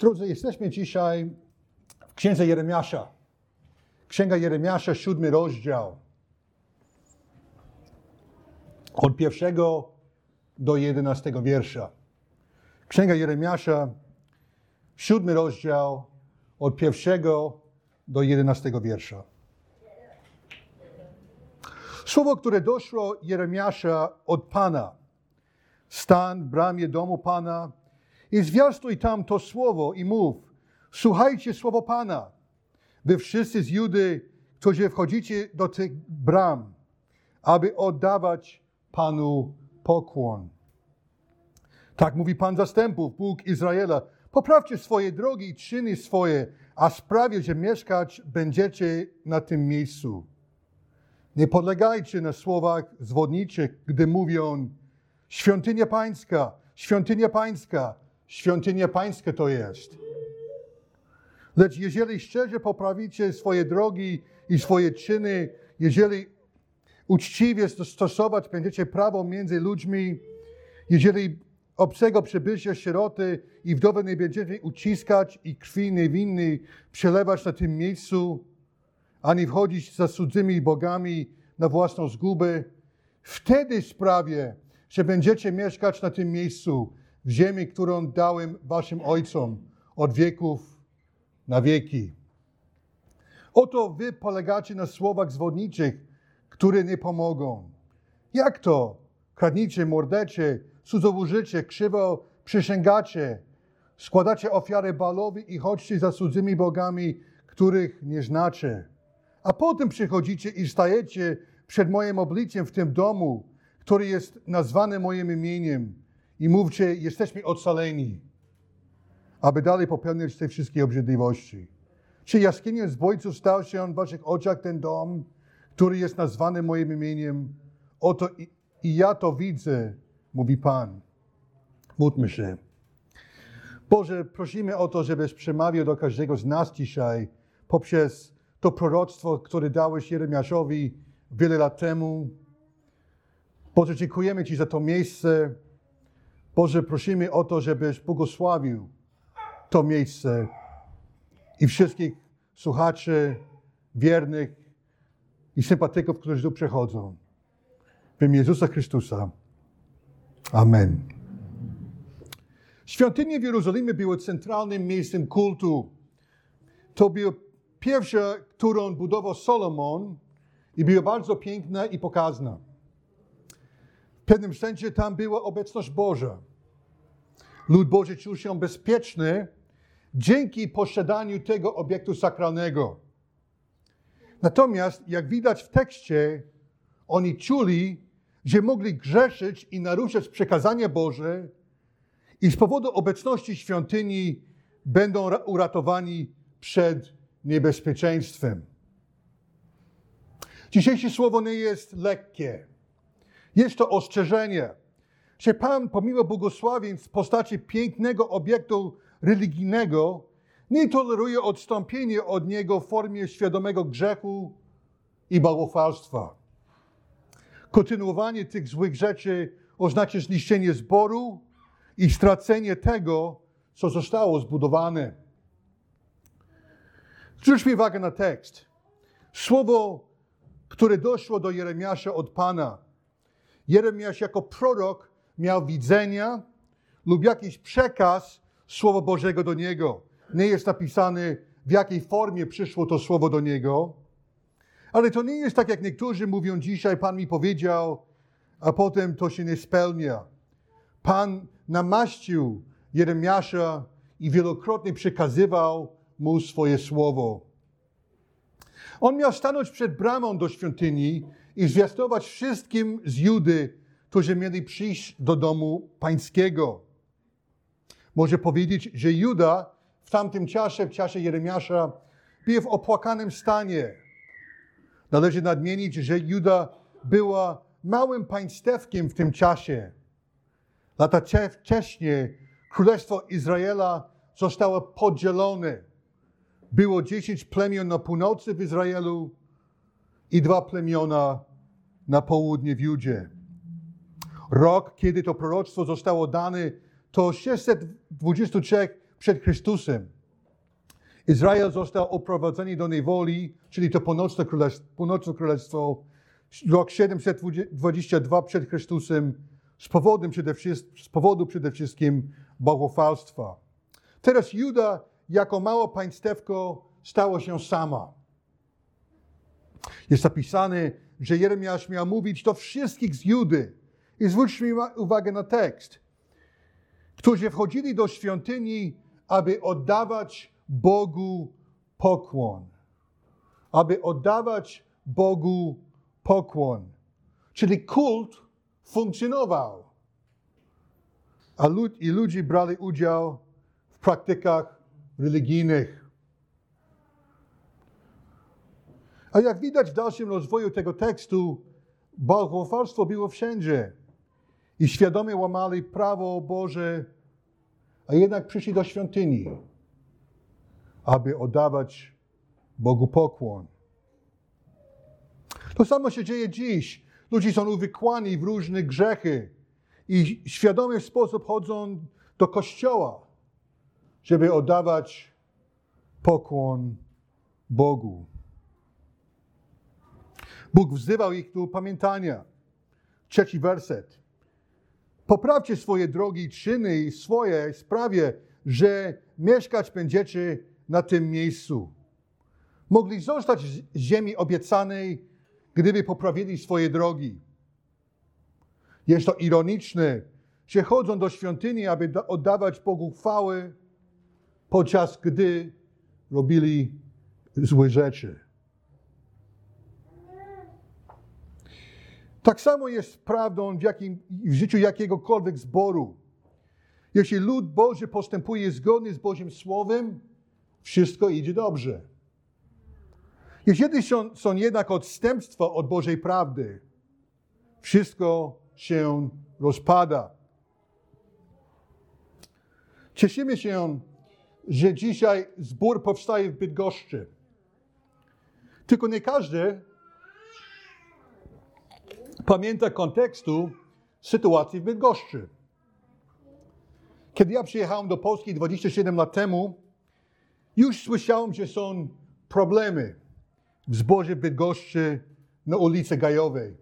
Drodzy, jesteśmy dzisiaj w Księdze Jeremiasza. Księga Jeremiasza, siódmy rozdział. Od pierwszego do jedenastego wiersza. Księga Jeremiasza, siódmy rozdział, od pierwszego do jedenastego wiersza. Słowo, które doszło Jeremiasza od Pana. Stan w bramie domu Pana i zwiastuj tam to słowo i mów. Słuchajcie słowo Pana. Wy wszyscy z Judy, którzy wchodzicie do tych bram, aby oddawać Panu pokłon. Tak mówi Pan zastępów, Bóg Izraela. Poprawcie swoje drogi i czyny swoje, a sprawię, że mieszkać będziecie na tym miejscu. Nie podlegajcie na słowach zwodniczych, gdy mówią świątynia pańska, świątynia pańska, świątynia pańska to jest. Lecz jeżeli szczerze poprawicie swoje drogi i swoje czyny, jeżeli uczciwie stosować będziecie prawo między ludźmi, jeżeli obcego przybycia sieroty i wdowy nie będziecie uciskać i krwi niewinnej przelewać na tym miejscu, ani wchodzić za cudzymi bogami na własną zgubę, wtedy sprawię, że będziecie mieszkać na tym miejscu, w ziemi, którą dałem waszym ojcom od wieków na wieki. Oto wy polegacie na słowach zwodniczych, które nie pomogą. Jak to? Kradnicie, mordecie, cudzołożycie, krzywo przysięgacie, składacie ofiary balowi i chodźcie za cudzymi bogami, których nie znacie. A potem przychodzicie i stajecie przed moim obliczem w tym domu, który jest nazwany moim imieniem i mówcie, jesteśmy ocaleni, aby dalej popełniać te wszystkie obrzydliwości. Czy jaskinią zbójców stał się w waszych oczach ten dom, który jest nazwany moim imieniem? Oto i, i ja to widzę, mówi Pan. Módlmy się. Boże, prosimy o to, żebyś przemawiał do każdego z nas dzisiaj poprzez to proroctwo, które dałeś Jeremiaszowi wiele lat temu. Boże, dziękujemy Ci za to miejsce. Boże, prosimy o to, żebyś błogosławił to miejsce i wszystkich słuchaczy, wiernych i sympatyków, którzy tu przechodzą. W imię Jezusa Chrystusa. Amen. Świątynie w Jerozolimie były centralnym miejscem kultu. To była pierwsza, którą budował Solomon i była bardzo piękna i pokazna. Pewnym sensie tam była obecność Boża. Lud Boży czuł się bezpieczny dzięki posiadaniu tego obiektu sakralnego. Natomiast, jak widać w tekście, oni czuli, że mogli grzeszyć i naruszać przekazanie Boże i z powodu obecności świątyni będą uratowani przed niebezpieczeństwem. Dzisiejsze słowo nie jest lekkie. Jest to ostrzeżenie, że Pan pomimo błogosławieństw w postaci pięknego obiektu religijnego nie toleruje odstąpienia od niego w formie świadomego grzechu i bałwochwalstwa. Kontynuowanie tych złych rzeczy oznacza zniszczenie zboru i stracenie tego, co zostało zbudowane. Zwróćmy uwagę na tekst. Słowo, które doszło do Jeremiasza od Pana. Jeremiasz jako prorok miał widzenia lub jakiś przekaz Słowa Bożego do niego. Nie jest napisane, w jakiej formie przyszło to Słowo do niego. Ale to nie jest tak, jak niektórzy mówią dzisiaj, Pan mi powiedział, a potem to się nie spełnia. Pan namaścił Jeremiasza i wielokrotnie przekazywał mu swoje słowo. On miał stanąć przed bramą do świątyni i zwiastować wszystkim z Judy, którzy mieli przyjść do domu pańskiego. Może powiedzieć, że Juda w tamtym czasie, w czasie Jeremiasza, był w opłakanym stanie. Należy nadmienić, że Juda była małym państewkiem w tym czasie. Lata wcześniej Królestwo Izraela zostało podzielone. Było dziesięć plemion na północy w Izraelu i dwa plemiona na południe w Judzie. Rok, kiedy to proroctwo zostało dane, to 623 przed Chrystusem. Izrael został oprowadzony do niewoli, czyli to północne królestwo, północne królestwo rok 722 przed Chrystusem, z, powodem przede z powodu przede wszystkim bałwochwalstwa. Teraz Juda jako mało państewko stało się sama. Jest napisane, że Jeremiasz miał mówić do wszystkich z Judy. I zwróćmy uwagę na tekst. Którzy wchodzili do świątyni, aby oddawać Bogu pokłon. Aby oddawać Bogu pokłon. Czyli kult funkcjonował. A lud, i ludzie brali udział w praktykach religijnych. A jak widać w dalszym rozwoju tego tekstu, bałwochwalstwo było wszędzie. I świadomie łamali prawo Boże, a jednak przyszli do świątyni, aby oddawać Bogu pokłon. To samo się dzieje dziś. Ludzie są uwikłani w różne grzechy i świadomie w sposób chodzą do kościoła, żeby oddawać pokłon Bogu. Bóg wzywał ich do pamiętania. Trzeci werset. Poprawcie swoje drogi, czyny i swoje sprawie, że mieszkać będziecie na tym miejscu. Mogli zostać z ziemi obiecanej, gdyby poprawili swoje drogi. Jest to ironiczne, że chodzą do świątyni, aby oddawać Bogu chwały, podczas gdy robili złe rzeczy. Tak samo jest prawdą w, jakim, w życiu jakiegokolwiek zboru. Jeśli lud Boży postępuje zgodnie z Bożym Słowem, wszystko idzie dobrze. Jeśli są, są jednak odstępstwa od Bożej prawdy, wszystko się rozpada. Cieszymy się, że dzisiaj zbór powstaje w Bydgoszczy. Tylko nie każdy pamięta kontekstu sytuacji w Bydgoszczy. Kiedy ja przyjechałem do Polski 27 lat temu, już słyszałem, że są problemy w zborze Bydgoszczy na ulicy Gajowej.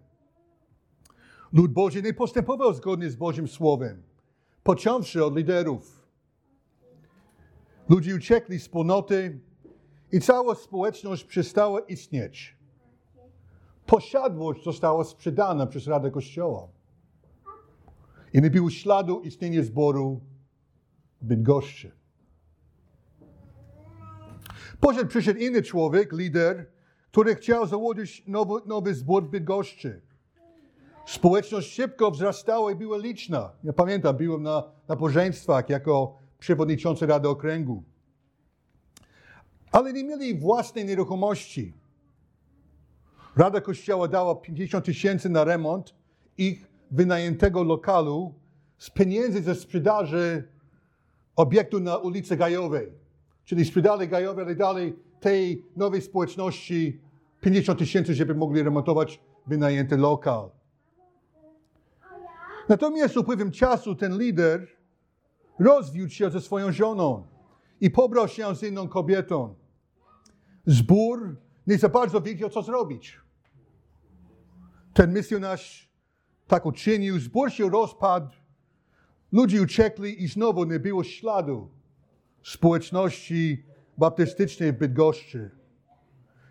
Lud Boży nie postępował zgodnie z Bożym Słowem, począwszy od liderów. Ludzie uciekli z wspólnoty i cała społeczność przestała istnieć posiadłość została sprzedana przez Radę Kościoła. I nie było śladu istnienia zboru Bydgoszczy. Potem przyszedł inny człowiek, lider, który chciał założyć nowy, nowy zbór Bydgoszczy. Społeczność szybko wzrastała i była liczna. Ja pamiętam, byłem na nabożeństwach jako przewodniczący Rady Okręgu. Ale nie mieli własnej nieruchomości. Rada Kościoła dała 50 tysięcy na remont ich wynajętego lokalu z pieniędzy ze sprzedaży obiektu na ulicy Gajowej. Czyli sprzedali Gajowej, ale dali tej nowej społeczności 50 tysięcy, żeby mogli remontować wynajęty lokal. Natomiast upływem czasu ten lider rozwiódł się ze swoją żoną i pobrał się z inną kobietą. Zbór nie za bardzo wiedział, co zrobić. Ten misjonarz tak uczynił, zbór się rozpadł, ludzie uciekli i znowu nie było śladu społeczności baptystycznej w Bydgoszczy.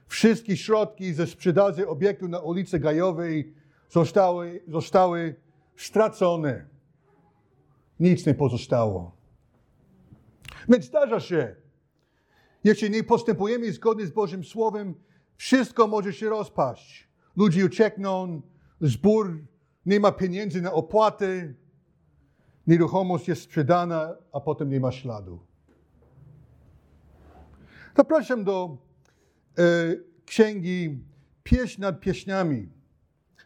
Wszystkie środki ze sprzedaży obiektu na ulicy Gajowej zostały, zostały stracone. Nic nie pozostało. Więc zdarza się, jeśli nie postępujemy zgodnie z Bożym Słowem, wszystko może się rozpaść. Ludzie uciekną, zbór nie ma pieniędzy na opłaty, nieruchomość jest sprzedana, a potem nie ma śladu. Zapraszam do e, księgi Pieśń nad pieśniami,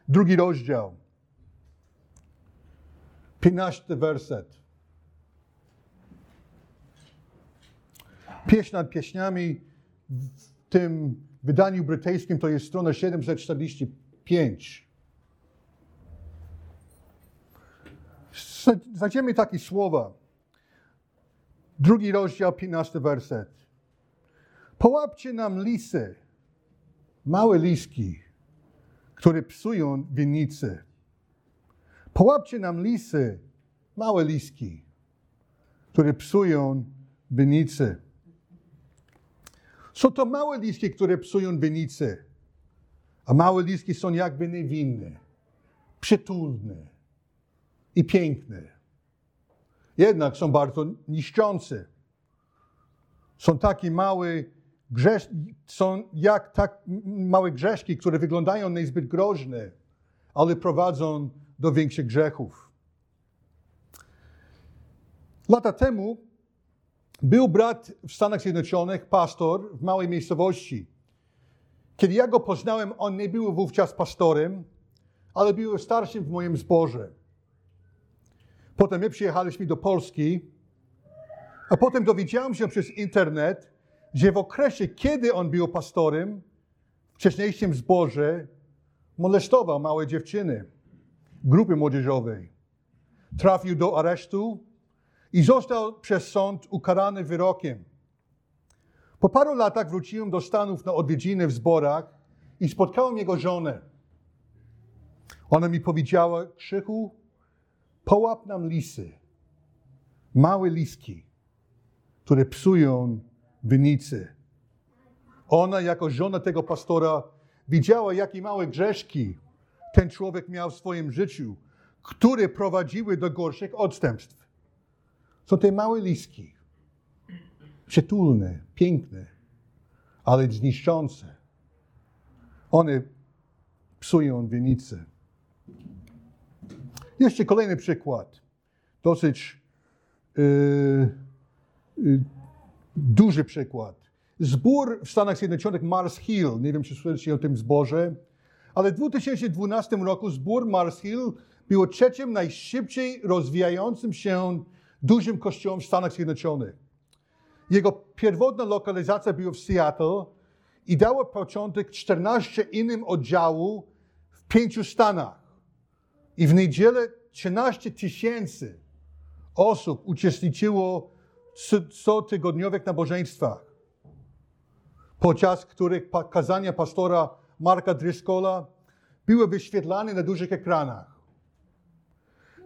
drugi rozdział, 15 werset. Pieśń nad pieśniami w tym wydaniu brytyjskim to jest strona 745. Znajdziemy takie słowa. Drugi rozdział, 15 werset. Połapcie nam lisy, małe liski, które psują winnice. Połapcie nam lisy, małe liski, które psują winnice. Są to małe liski, które psują winnice, a małe liski są jakby niewinne, przytulne i piękne. Jednak są bardzo niszczące. Są takie małe są jak tak małe grzeszki, które wyglądają niezbyt groźne, ale prowadzą do większych grzechów. Lata temu był brat w Stanach Zjednoczonych, pastor w małej miejscowości. Kiedy ja go poznałem, on nie był wówczas pastorem, ale był starszym w moim zborze. Potem my przyjechaliśmy do Polski, a potem dowiedziałem się przez internet, że w okresie, kiedy on był pastorem, w wcześniejszym zborze, molestował małe dziewczyny grupy młodzieżowej. Trafił do aresztu i został przez sąd ukarany wyrokiem. Po paru latach wróciłem do Stanów na odwiedziny w zborach i spotkałem jego żonę. Ona mi powiedziała, Krzychu, połap nam lisy, małe liski, które psują winnicy. Ona jako żona tego pastora widziała, jakie małe grzeszki ten człowiek miał w swoim życiu, które prowadziły do gorszych odstępstw. Są te małe liski, przytulne, piękne, ale zniszczące. One psują winnice. Jeszcze kolejny przykład. Dosyć yy, yy, duży przykład. Zbór w Stanach Zjednoczonych Mars Hill, nie wiem czy słyszeliście o tym zborze, ale w 2012 roku zbór Mars Hill był trzecim najszybciej rozwijającym się dużym kościołem w Stanach Zjednoczonych. Jego pierwotna lokalizacja była w Seattle i dała początek 14 innym oddziału w pięciu stanach. I w niedzielę 13 tysięcy osób uczestniczyło w cotygodniowych nabożeństwach, podczas których kazania pastora Marka Driscolla były wyświetlane na dużych ekranach.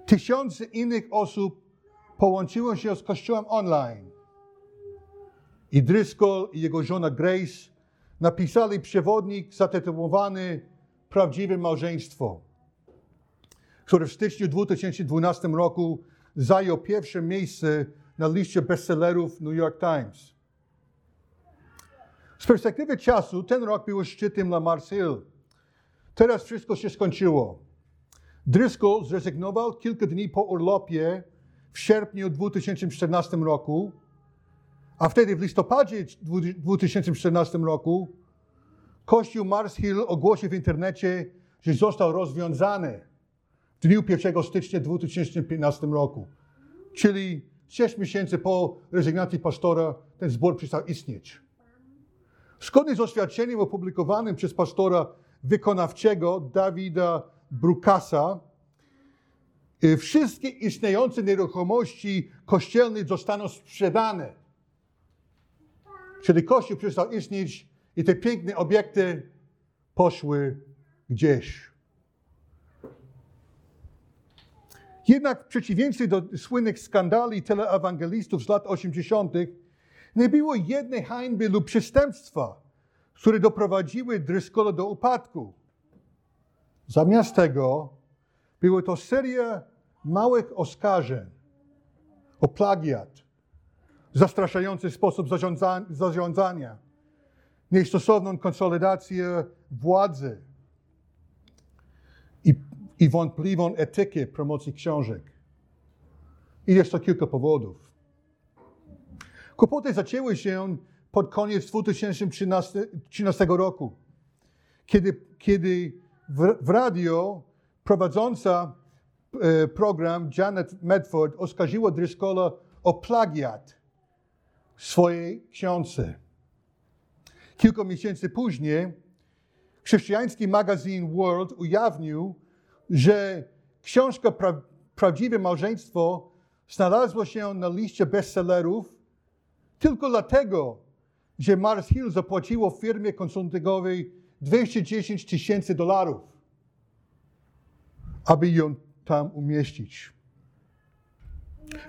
Tysiące innych osób połączyło się z kościołem online. I Driscoll i jego żona Grace napisali przewodnik zatytułowany Prawdziwe Małżeństwo, który w styczniu 2012 roku zajął pierwsze miejsce na liście bestsellerów New York Times. Z perspektywy czasu ten rok był szczytem dla Mars Hill. Teraz wszystko się skończyło. Driscoll zrezygnował kilka dni po urlopie w sierpniu 2014 roku, a wtedy w listopadzie 2014 roku Kościół Mars Hill ogłosił w internecie, że został rozwiązany w dniu 1 stycznia 2015 roku. Czyli 6 miesięcy po rezygnacji pastora ten zbór przestał istnieć. Zgodnie z oświadczeniem opublikowanym przez pastora wykonawczego Dawida Brukasa, wszystkie istniejące nieruchomości kościelne zostaną sprzedane. Czyli Kościół przestał istnieć i te piękne obiekty poszły gdzieś. Jednak w przeciwieństwie do słynnych skandali teleewangelistów z lat 80., nie było jednej hańby lub przestępstwa, które doprowadziły Driscolla do upadku. Zamiast tego były to seria małych oskarżeń o plagiat, zastraszający sposób zarządzania, niestosowną konsolidację władzy i, i wątpliwą etykę promocji książek. I jest to kilka powodów. Kłopoty zaczęły się pod koniec 2013 roku, kiedy, kiedy w, w radio prowadząca e, program Janet Medford oskarżyła Driscolla o plagiat swojej książce. Kilka miesięcy później chrześcijański magazyn World ujawnił, że książka pra, Prawdziwe Małżeństwo znalazła się na liście bestsellerów tylko dlatego, że Mars Hill zapłaciło firmie konsultingowej 210 tysięcy dolarów, aby ją tam umieścić.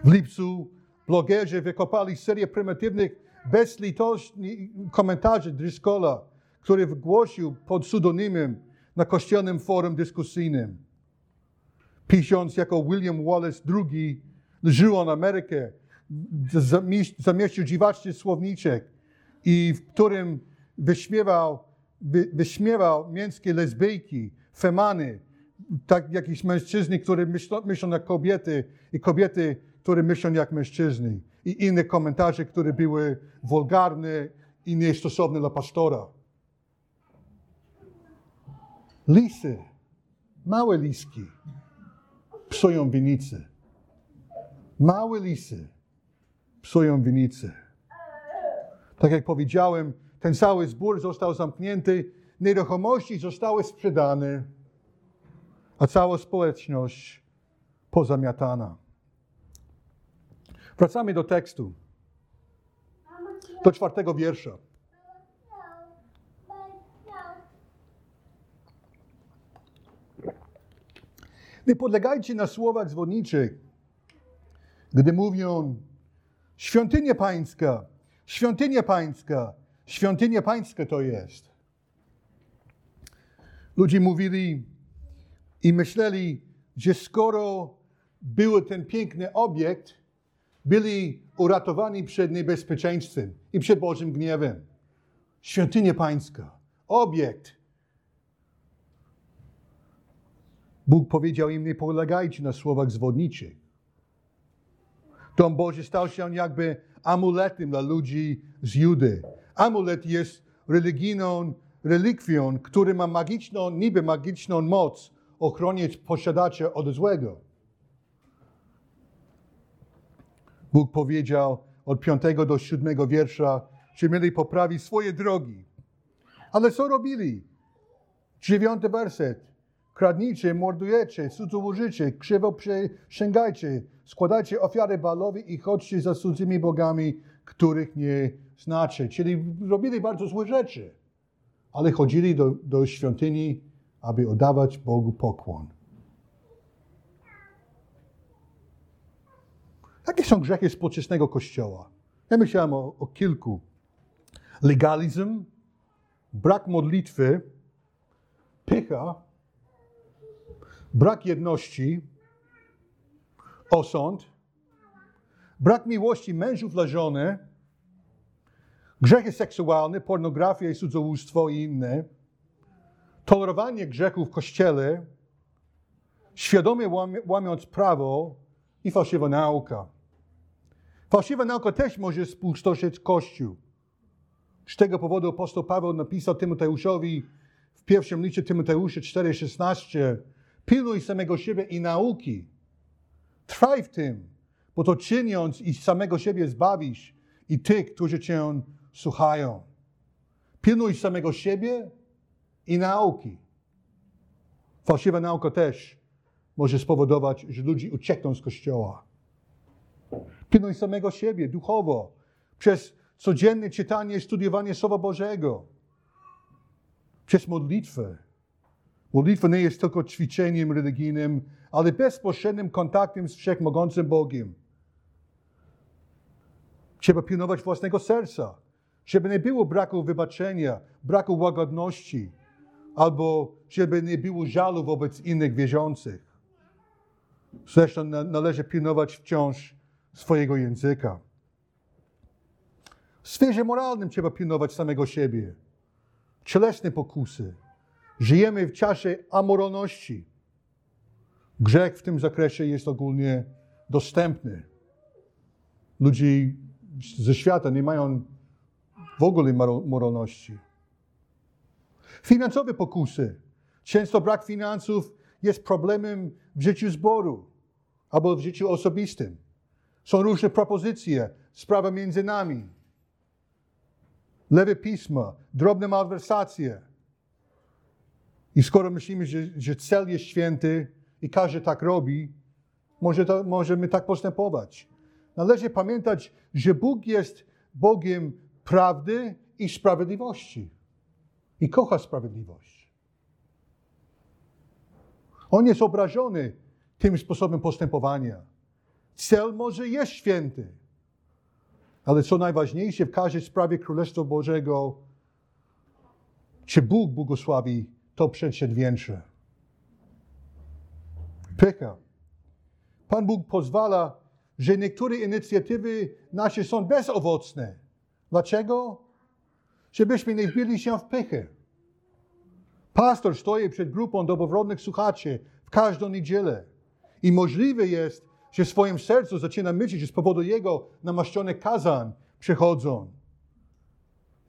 W lipcu blogerzy wykopali serię prymitywnych, bezlitośnych komentarzy Driscolla, który wygłosił pod pseudonimem na kościelnym forum dyskusyjnym. Pisząc jako William Wallace II, żył on Amerykę, zamieścił dziwaczny słowniczek, i w którym wyśmiewał, wy, wyśmiewał męskie lesbijki, femany, tak jakieś mężczyzny, które myślą, myślą jak kobiety i kobiety, które myślą jak mężczyzny. I inne komentarze, które były wulgarne i niestosowne dla pastora. Lisy, małe liski, psują winnice. Małe lisy psują winnice. Tak jak powiedziałem, ten cały zbór został zamknięty, nieruchomości zostały sprzedane, a cała społeczność pozamiatana. Wracamy do tekstu, do czwartego wiersza. Nie podlegajcie na słowach zwodniczych, gdy mówią świątynia pańska, świątynia pańska, świątynia pańska to jest. Ludzie mówili i myśleli, że skoro był ten piękny obiekt, byli uratowani przed niebezpieczeństwem i przed Bożym gniewem. Świątynia pańska, obiekt. Bóg powiedział im, nie polegajcie na słowach zwodniczych. Dom Boży stał się jakby amuletem dla ludzi z Judy. Amulet jest religijną relikwią, który ma magiczną, niby magiczną moc ochronić posiadacza od złego. Bóg powiedział od 5 do 7 wiersza, że mieli poprawić swoje drogi. Ale co robili? Dziewiąty werset. Kradnijcie, mordujecie, cudzołożycie, krzywo przesięgajcie, składajcie ofiary balowi i chodźcie za cudzymi bogami, których nie znacie. Czyli robili bardzo złe rzeczy, ale chodzili do, do świątyni, aby oddawać Bogu pokłon. Jakie są grzechy współczesnego Kościoła? Ja myślałem o, o kilku. Legalizm, brak modlitwy, pycha, brak jedności, osąd, brak miłości mężów dla żony, grzechy seksualne, pornografia i cudzołóstwo i inne, tolerowanie grzechów w kościele, świadomie łamiąc prawo i fałszywa nauka. Fałszywa nauka też może spustoszyć Kościół. Z tego powodu apostoł Paweł napisał Tymoteuszowi w pierwszym liście Tymoteusza 4,16 Pilnuj samego siebie i nauki. Trwaj w tym, bo to czyniąc i samego siebie zbawisz i tych, którzy cię słuchają. Pilnuj samego siebie i nauki. Fałszywa nauka też może spowodować, że ludzie uciekną z kościoła. Pilnuj samego siebie duchowo, przez codzienne czytanie i studiowanie Słowa Bożego, przez modlitwę. Modlitwa nie jest tylko ćwiczeniem religijnym, ale bezpośrednim kontaktem z Wszechmogącym Bogiem. Trzeba pilnować własnego serca, żeby nie było braku wybaczenia, braku łagodności, albo żeby nie było żalu wobec innych wierzących. Zresztą należy pilnować wciąż swojego języka. W sferze moralnym trzeba pilnować samego siebie. Cielesne pokusy. Żyjemy w czasie amoralności. Grzech w tym zakresie jest ogólnie dostępny. Ludzie ze świata nie mają w ogóle moralności. Finansowe pokusy. Często brak finansów jest problemem w życiu zboru albo w życiu osobistym. Są różne propozycje, sprawa między nami. Lewe pisma, drobne malwersacje. I skoro myślimy, że, że cel jest święty i każdy tak robi, może to, możemy tak postępować. Należy pamiętać, że Bóg jest Bogiem prawdy i sprawiedliwości. I kocha sprawiedliwość. On jest obrażony tym sposobem postępowania. Cel może jest święty, ale co najważniejsze, w każdej sprawie Królestwa Bożego, czy Bóg błogosławi, to przedsięwzięcie. Pycha. Pan Bóg pozwala, że niektóre inicjatywy nasze są bezowocne. Dlaczego? Żebyśmy nie wbili się w pychę. Pastor stoi przed grupą dobrowolnych słuchaczy w każdą niedzielę i możliwe jest, że w swoim sercu zaczyna myśleć, że z powodu jego namaszczonych kazań przychodzą.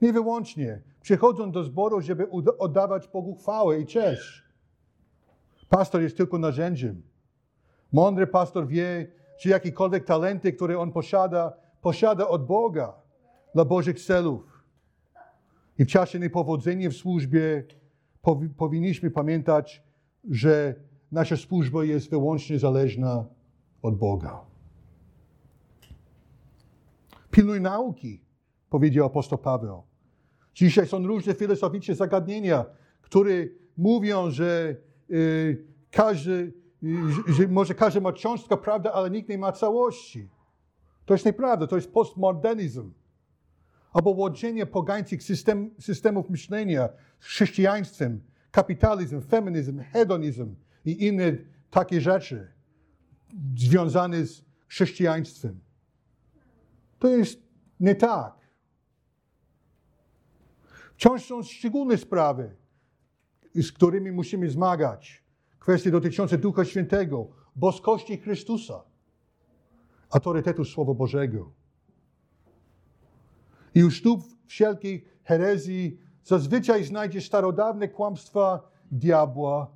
Nie wyłącznie. Przychodzą do zboru, żeby oddawać Bogu chwałę i cześć. Pastor jest tylko narzędziem. Mądry pastor wie, że jakiekolwiek talenty, które on posiada, posiada od Boga dla Bożych celów. I w czasie niepowodzenia w służbie powinniśmy pamiętać, że nasza służba jest wyłącznie zależna od Boga. Pilnuj nauki, powiedział apostoł Paweł. Dzisiaj są różne filozoficzne zagadnienia, które mówią, że y, każdy, y, że może każdy ma cząstkę prawdy, ale nikt nie ma całości. To jest nieprawda, to jest postmodernizm. Albo łączenie pogańskich system, systemów myślenia z chrześcijaństwem, kapitalizm, feminizm, hedonizm i inne takie rzeczy związane z chrześcijaństwem. To jest nie tak. Wciąż są szczególne sprawy, z którymi musimy zmagać. Kwestie dotyczące Ducha Świętego, boskości Chrystusa, autorytetu Słowa Bożego. I u stóp wszelkiej herezji zazwyczaj znajdzie starodawne kłamstwa diabła,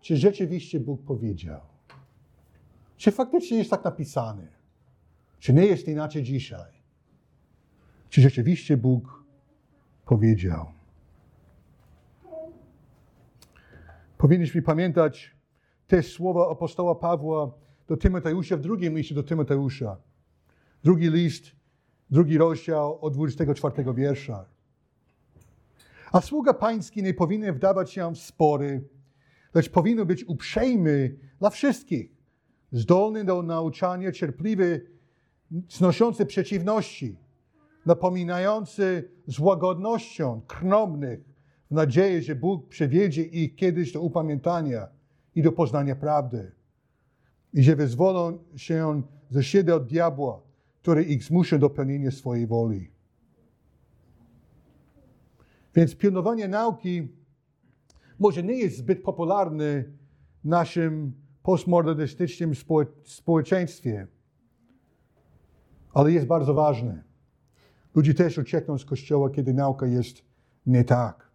czy rzeczywiście Bóg powiedział. Czy faktycznie jest tak napisane? Czy nie jest inaczej dzisiaj? Czy rzeczywiście Bóg powiedział? Powinniśmy pamiętać te słowa apostoła Pawła do Tymoteusza w drugim liście do Tymoteusza. Drugi list, drugi rozdział od 24 wiersza. A sługa pański nie powinien wdawać się w spory, lecz powinien być uprzejmy dla wszystkich, zdolny do nauczania, cierpliwy, znoszący przeciwności, napominający z łagodnością krnomnych, w nadziei, że Bóg przewiedzie ich kiedyś do upamiętania i do poznania prawdy. I że wyzwolą się ze siebie od diabła, który ich zmusza do pełnienia swojej woli. Więc pilnowanie nauki może nie jest zbyt popularne w naszym postmodernistycznym społeczeństwie, ale jest bardzo ważne. Ludzie też uciekną z kościoła, kiedy nauka jest nie tak.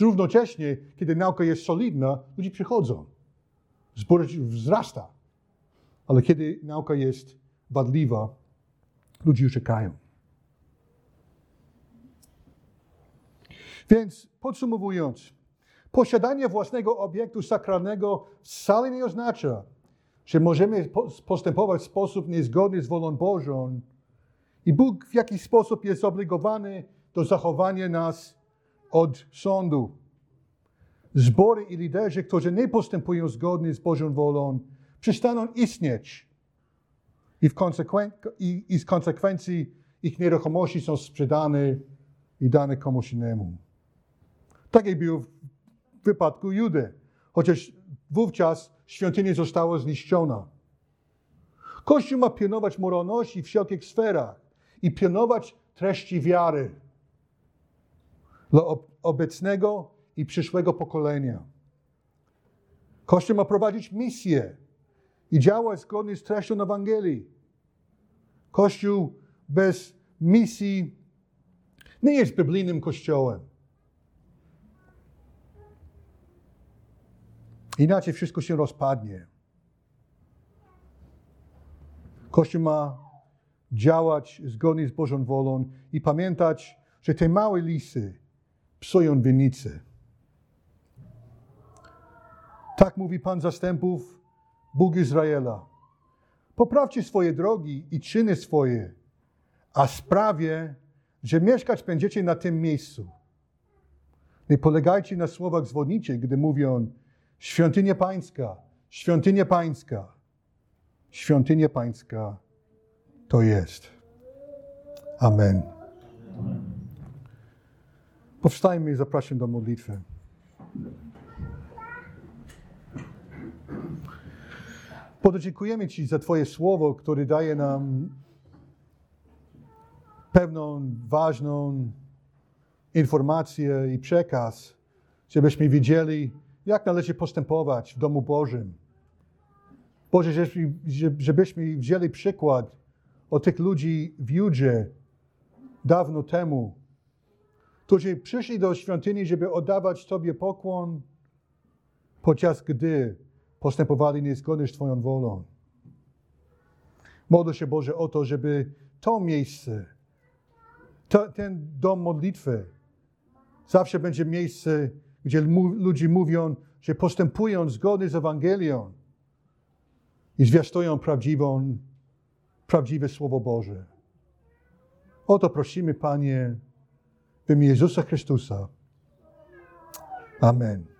Równocześnie, kiedy nauka jest solidna, ludzie przychodzą. Zbór wzrasta. Ale kiedy nauka jest wadliwa, ludzie uciekają. Więc podsumowując, posiadanie własnego obiektu sakralnego wcale nie oznacza, że możemy postępować w sposób niezgodny z wolą Bożą i Bóg w jakiś sposób jest zobligowany do zachowania nas od sądu. Zbory i liderzy, którzy nie postępują zgodnie z Bożą wolą, przestaną istnieć i, w konsekwen- i, i z konsekwencji ich nieruchomości są sprzedane i dane komuś innemu. Tak jak było w wypadku Judy, chociaż wówczas świątynia została zniszczona. Kościół ma pilnować moralności w wszelkich sferach i pilnować treści wiary dla obecnego i przyszłego pokolenia. Kościół ma prowadzić misję i działać zgodnie z treścią Ewangelii. Kościół bez misji nie jest biblijnym kościołem. Inaczej wszystko się rozpadnie. Kościół ma działać zgodnie z Bożą wolą i pamiętać, że te małe lisy psują winnice. Tak mówi Pan zastępów, Bóg Izraela. Poprawcie swoje drogi i czyny swoje, a sprawie, że mieszkać będziecie na tym miejscu. Nie polegajcie na słowach zwodniczych, gdy mówią świątynia pańska, świątynia pańska, świątynia pańska to jest. Amen. Powstajmy i zapraszam do modlitwy. Boże, dziękujemy Ci za Twoje słowo, które daje nam pewną ważną informację i przekaz, żebyśmy wiedzieli, jak należy postępować w domu Bożym. Boże, żebyśmy, wzięli przykład od tych ludzi w Judzie dawno temu, którzy przyszli do świątyni, żeby oddawać Tobie pokłon, podczas gdy postępowali niezgodnie z Twoją wolą. Modlę się, Boże, o to, żeby to miejsce, to, ten dom modlitwy zawsze będzie miejsce, gdzie ludzie mówią, że postępują zgodnie z Ewangelią i zwiastują prawdziwą, prawdziwe Słowo Boże. O to prosimy, Panie, w imię Jezusa Chrystusa. Amen.